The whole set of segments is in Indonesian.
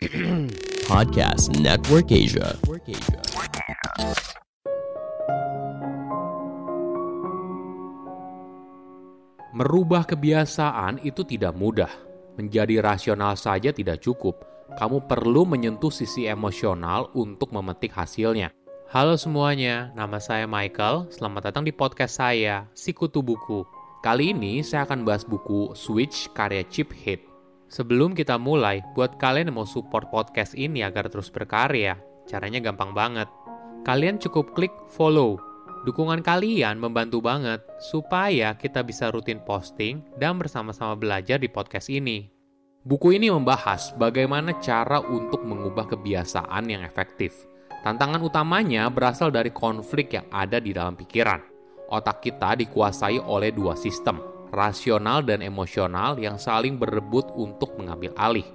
Podcast Network Asia. Merubah kebiasaan itu tidak mudah. Menjadi rasional saja tidak cukup. Kamu perlu menyentuh sisi emosional untuk memetik hasilnya. Halo semuanya, nama saya Michael. Selamat datang di podcast saya, Sikutu Buku. Kali ini saya akan bahas buku Switch karya Chip Hit. Sebelum kita mulai, buat kalian yang mau support podcast ini agar terus berkarya, caranya gampang banget. Kalian cukup klik follow Dukungan kalian membantu banget supaya kita bisa rutin posting dan bersama-sama belajar di podcast ini. Buku ini membahas bagaimana cara untuk mengubah kebiasaan yang efektif. Tantangan utamanya berasal dari konflik yang ada di dalam pikiran. Otak kita dikuasai oleh dua sistem, rasional dan emosional yang saling berebut untuk mengambil alih.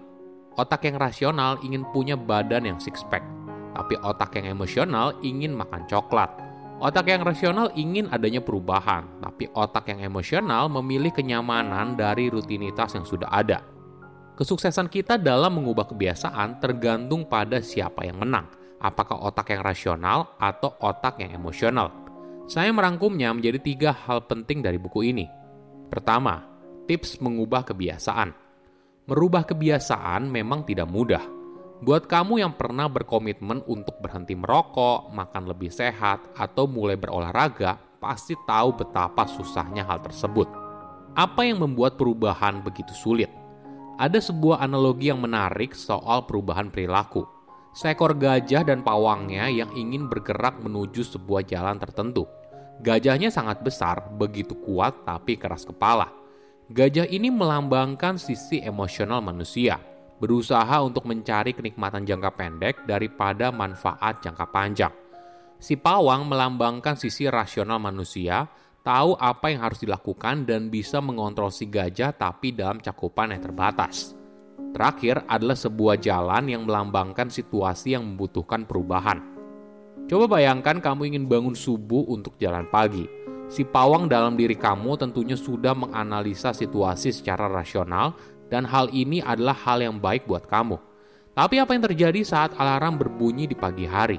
Otak yang rasional ingin punya badan yang six pack, tapi otak yang emosional ingin makan coklat. Otak yang rasional ingin adanya perubahan, tapi otak yang emosional memilih kenyamanan dari rutinitas yang sudah ada. Kesuksesan kita dalam mengubah kebiasaan tergantung pada siapa yang menang, apakah otak yang rasional atau otak yang emosional. Saya merangkumnya menjadi tiga hal penting dari buku ini. Pertama, tips mengubah kebiasaan. Merubah kebiasaan memang tidak mudah, Buat kamu yang pernah berkomitmen untuk berhenti merokok, makan lebih sehat, atau mulai berolahraga, pasti tahu betapa susahnya hal tersebut. Apa yang membuat perubahan begitu sulit? Ada sebuah analogi yang menarik soal perubahan perilaku. Seekor gajah dan pawangnya yang ingin bergerak menuju sebuah jalan tertentu. Gajahnya sangat besar, begitu kuat tapi keras kepala. Gajah ini melambangkan sisi emosional manusia, berusaha untuk mencari kenikmatan jangka pendek daripada manfaat jangka panjang. Si pawang melambangkan sisi rasional manusia, tahu apa yang harus dilakukan dan bisa mengontrol si gajah tapi dalam cakupan yang terbatas. Terakhir adalah sebuah jalan yang melambangkan situasi yang membutuhkan perubahan. Coba bayangkan kamu ingin bangun subuh untuk jalan pagi. Si pawang dalam diri kamu tentunya sudah menganalisa situasi secara rasional dan hal ini adalah hal yang baik buat kamu. Tapi apa yang terjadi saat alarm berbunyi di pagi hari?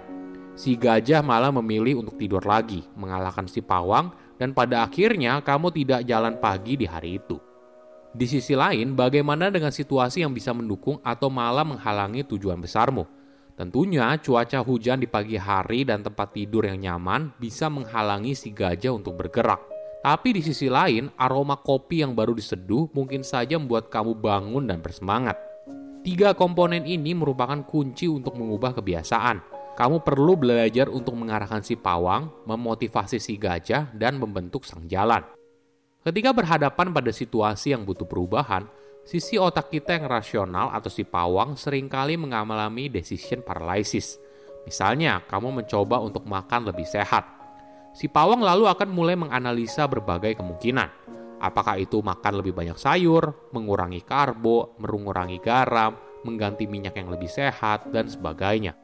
Si gajah malah memilih untuk tidur lagi, mengalahkan si pawang, dan pada akhirnya kamu tidak jalan pagi di hari itu. Di sisi lain, bagaimana dengan situasi yang bisa mendukung atau malah menghalangi tujuan besarmu? Tentunya cuaca hujan di pagi hari dan tempat tidur yang nyaman bisa menghalangi si gajah untuk bergerak. Tapi di sisi lain, aroma kopi yang baru diseduh mungkin saja membuat kamu bangun dan bersemangat. Tiga komponen ini merupakan kunci untuk mengubah kebiasaan. Kamu perlu belajar untuk mengarahkan si pawang, memotivasi si gajah, dan membentuk sang jalan. Ketika berhadapan pada situasi yang butuh perubahan, sisi otak kita yang rasional atau si pawang sering kali mengalami decision paralysis. Misalnya, kamu mencoba untuk makan lebih sehat, si pawang lalu akan mulai menganalisa berbagai kemungkinan. Apakah itu makan lebih banyak sayur, mengurangi karbo, mengurangi garam, mengganti minyak yang lebih sehat, dan sebagainya.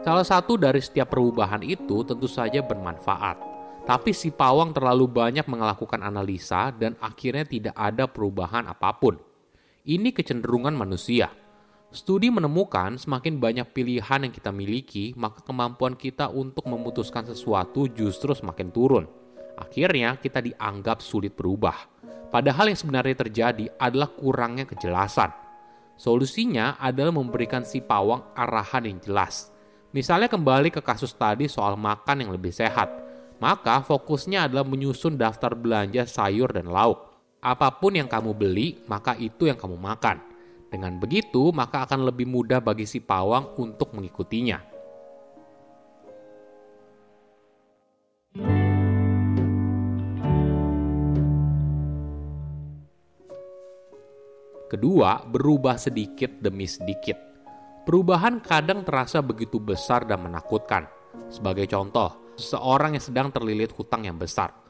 Salah satu dari setiap perubahan itu tentu saja bermanfaat. Tapi si pawang terlalu banyak melakukan analisa dan akhirnya tidak ada perubahan apa pun. Ini kecenderungan manusia Studi menemukan semakin banyak pilihan yang kita miliki, maka kemampuan kita untuk memutuskan sesuatu justru semakin turun. Akhirnya, kita dianggap sulit berubah. Padahal yang sebenarnya terjadi adalah kurangnya kejelasan. Solusinya adalah memberikan si pawang arahan yang jelas. Misalnya kembali ke kasus tadi soal makan yang lebih sehat. Maka fokusnya adalah menyusun daftar belanja sayur dan lauk. Apa pun yang kamu beli, maka itu yang kamu makan dengan begitu, maka akan lebih mudah bagi si pawang untuk mengikutinya. Kedua, berubah sedikit demi sedikit. Perubahan kadang terasa begitu besar dan menakutkan. Sebagai contoh, seorang yang sedang terlilit hutang yang besar.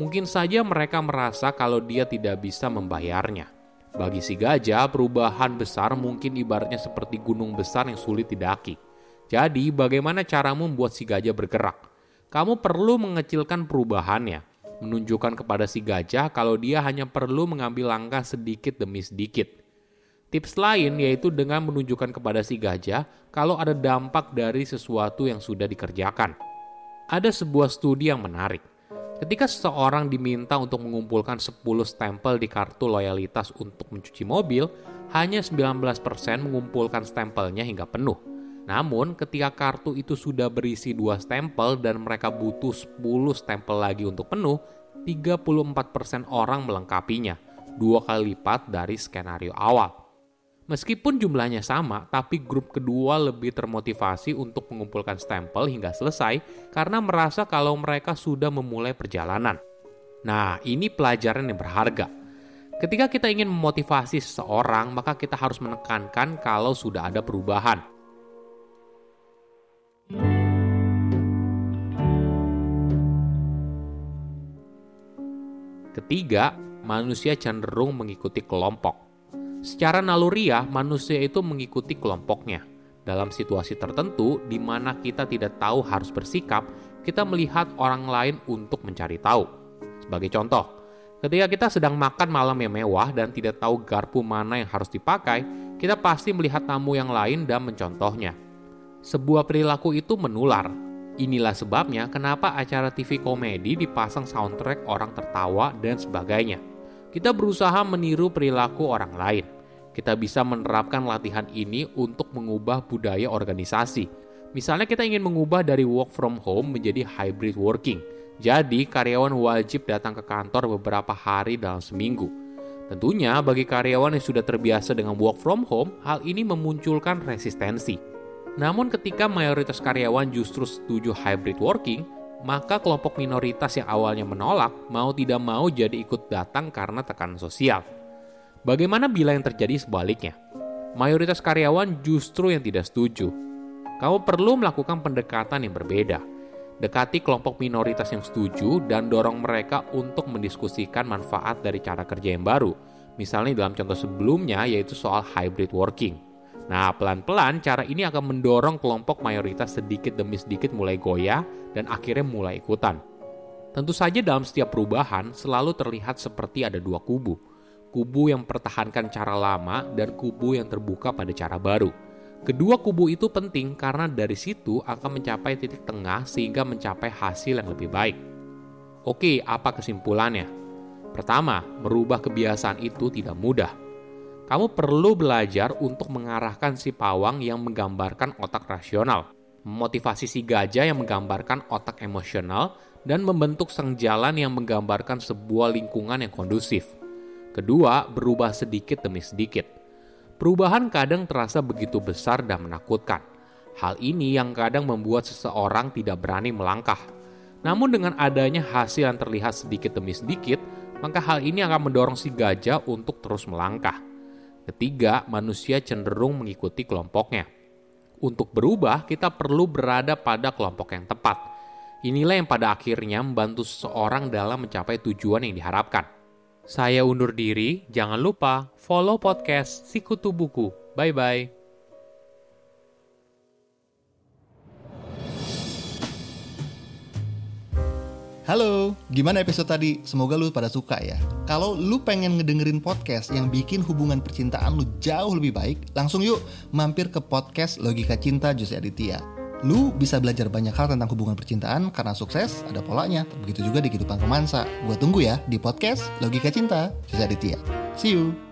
Mungkin saja mereka merasa kalau dia tidak bisa membayarnya bagi si gajah, perubahan besar mungkin ibaratnya seperti gunung besar yang sulit didaki. Jadi, bagaimana caramu membuat si gajah bergerak? Kamu perlu mengecilkan perubahannya, menunjukkan kepada si gajah kalau dia hanya perlu mengambil langkah sedikit demi sedikit. Tips lain yaitu dengan menunjukkan kepada si gajah kalau ada dampak dari sesuatu yang sudah dikerjakan. Ada sebuah studi yang menarik. Ketika seseorang diminta untuk mengumpulkan 10 stempel di kartu loyalitas untuk mencuci mobil, hanya 19% mengumpulkan stempelnya hingga penuh. Namun, ketika kartu itu sudah berisi dua stempel dan mereka butuh 10 stempel lagi untuk penuh, 34% orang melengkapinya, dua kali lipat dari skenario awal. Meskipun jumlahnya sama, tapi grup kedua lebih termotivasi untuk mengumpulkan stempel hingga selesai karena merasa kalau mereka sudah memulai perjalanan. Nah, ini pelajaran yang berharga. Ketika kita ingin memotivasi seseorang, maka kita harus menekankan kalau sudah ada perubahan. Ketiga, manusia cenderung mengikuti kelompok. Secara naluriah, manusia itu mengikuti kelompoknya. Dalam situasi tertentu di mana kita tidak tahu harus bersikap, kita melihat orang lain untuk mencari tahu. Sebagai contoh, ketika kita sedang makan malam yang mewah dan tidak tahu garpu mana yang harus dipakai, kita pasti melihat tamu yang lain dan mencontohnya. Sebuah perilaku itu menular. Inilah sebabnya kenapa acara TV komedi dipasang soundtrack orang tertawa dan sebagainya kita berusaha meniru perilaku orang lain. Kita bisa menerapkan latihan ini untuk mengubah budaya organisasi. Misalnya kita ingin mengubah dari work from home menjadi hybrid working. Jadi karyawan wajib datang ke kantor beberapa hari dalam seminggu. Tentunya bagi karyawan yang sudah terbiasa dengan work from home, hal ini memunculkan resistensi. Namun ketika mayoritas karyawan justru setuju hybrid working, maka kelompok minoritas yang awalnya menolak mau tidak mau jadi ikut datang karena tekanan sosial. Bagaimana bila yang terjadi sebaliknya? Mayoritas karyawan justru yang tidak setuju. Kamu perlu melakukan pendekatan yang berbeda. Dekati kelompok minoritas yang setuju dan dorong mereka untuk mendiskusikan manfaat dari cara kerja yang baru. Misalnya dalam contoh sebelumnya yaitu soal hybrid working. Nah, pelan-pelan cara ini akan mendorong kelompok mayoritas sedikit demi sedikit mulai goyah dan akhirnya mulai ikutan. Tentu saja dalam setiap perubahan selalu terlihat seperti ada dua kubu. Kubu yang mempertahankan cara lama dan kubu yang terbuka pada cara baru. Kedua kubu itu penting karena dari situ akan mencapai titik tengah sehingga mencapai hasil yang lebih baik. Oke, apa kesimpulannya? Pertama, merubah kebiasaan itu tidak mudah kamu perlu belajar untuk mengarahkan si pawang yang menggambarkan otak rasional, memotivasi si gajah yang menggambarkan otak emosional, dan membentuk sang jalan yang menggambarkan sebuah lingkungan yang kondusif. Kedua, berubah sedikit demi sedikit. Perubahan kadang terasa begitu besar dan menakutkan. Hal ini yang kadang membuat seseorang tidak berani melangkah. Namun dengan adanya hasil yang terlihat sedikit demi sedikit, maka hal ini akan mendorong si gajah untuk terus melangkah. Ketiga, manusia cenderung mengikuti kelompoknya. Untuk berubah, kita perlu berada pada kelompok yang tepat. Inilah yang pada akhirnya membantu seseorang dalam mencapai tujuan yang diharapkan. Saya undur diri, jangan lupa follow podcast Sikutu Buku. Bye-bye. Halo, gimana episode tadi? Semoga lu pada suka ya. Kalau lu pengen ngedengerin podcast yang bikin hubungan percintaan lu jauh lebih baik, langsung yuk mampir ke podcast Logika Cinta Jose Aditya. Lu bisa belajar banyak hal tentang hubungan percintaan karena sukses ada polanya. Begitu juga di kehidupan romansa. Gua tunggu ya di podcast Logika Cinta Jose Aditya. See you.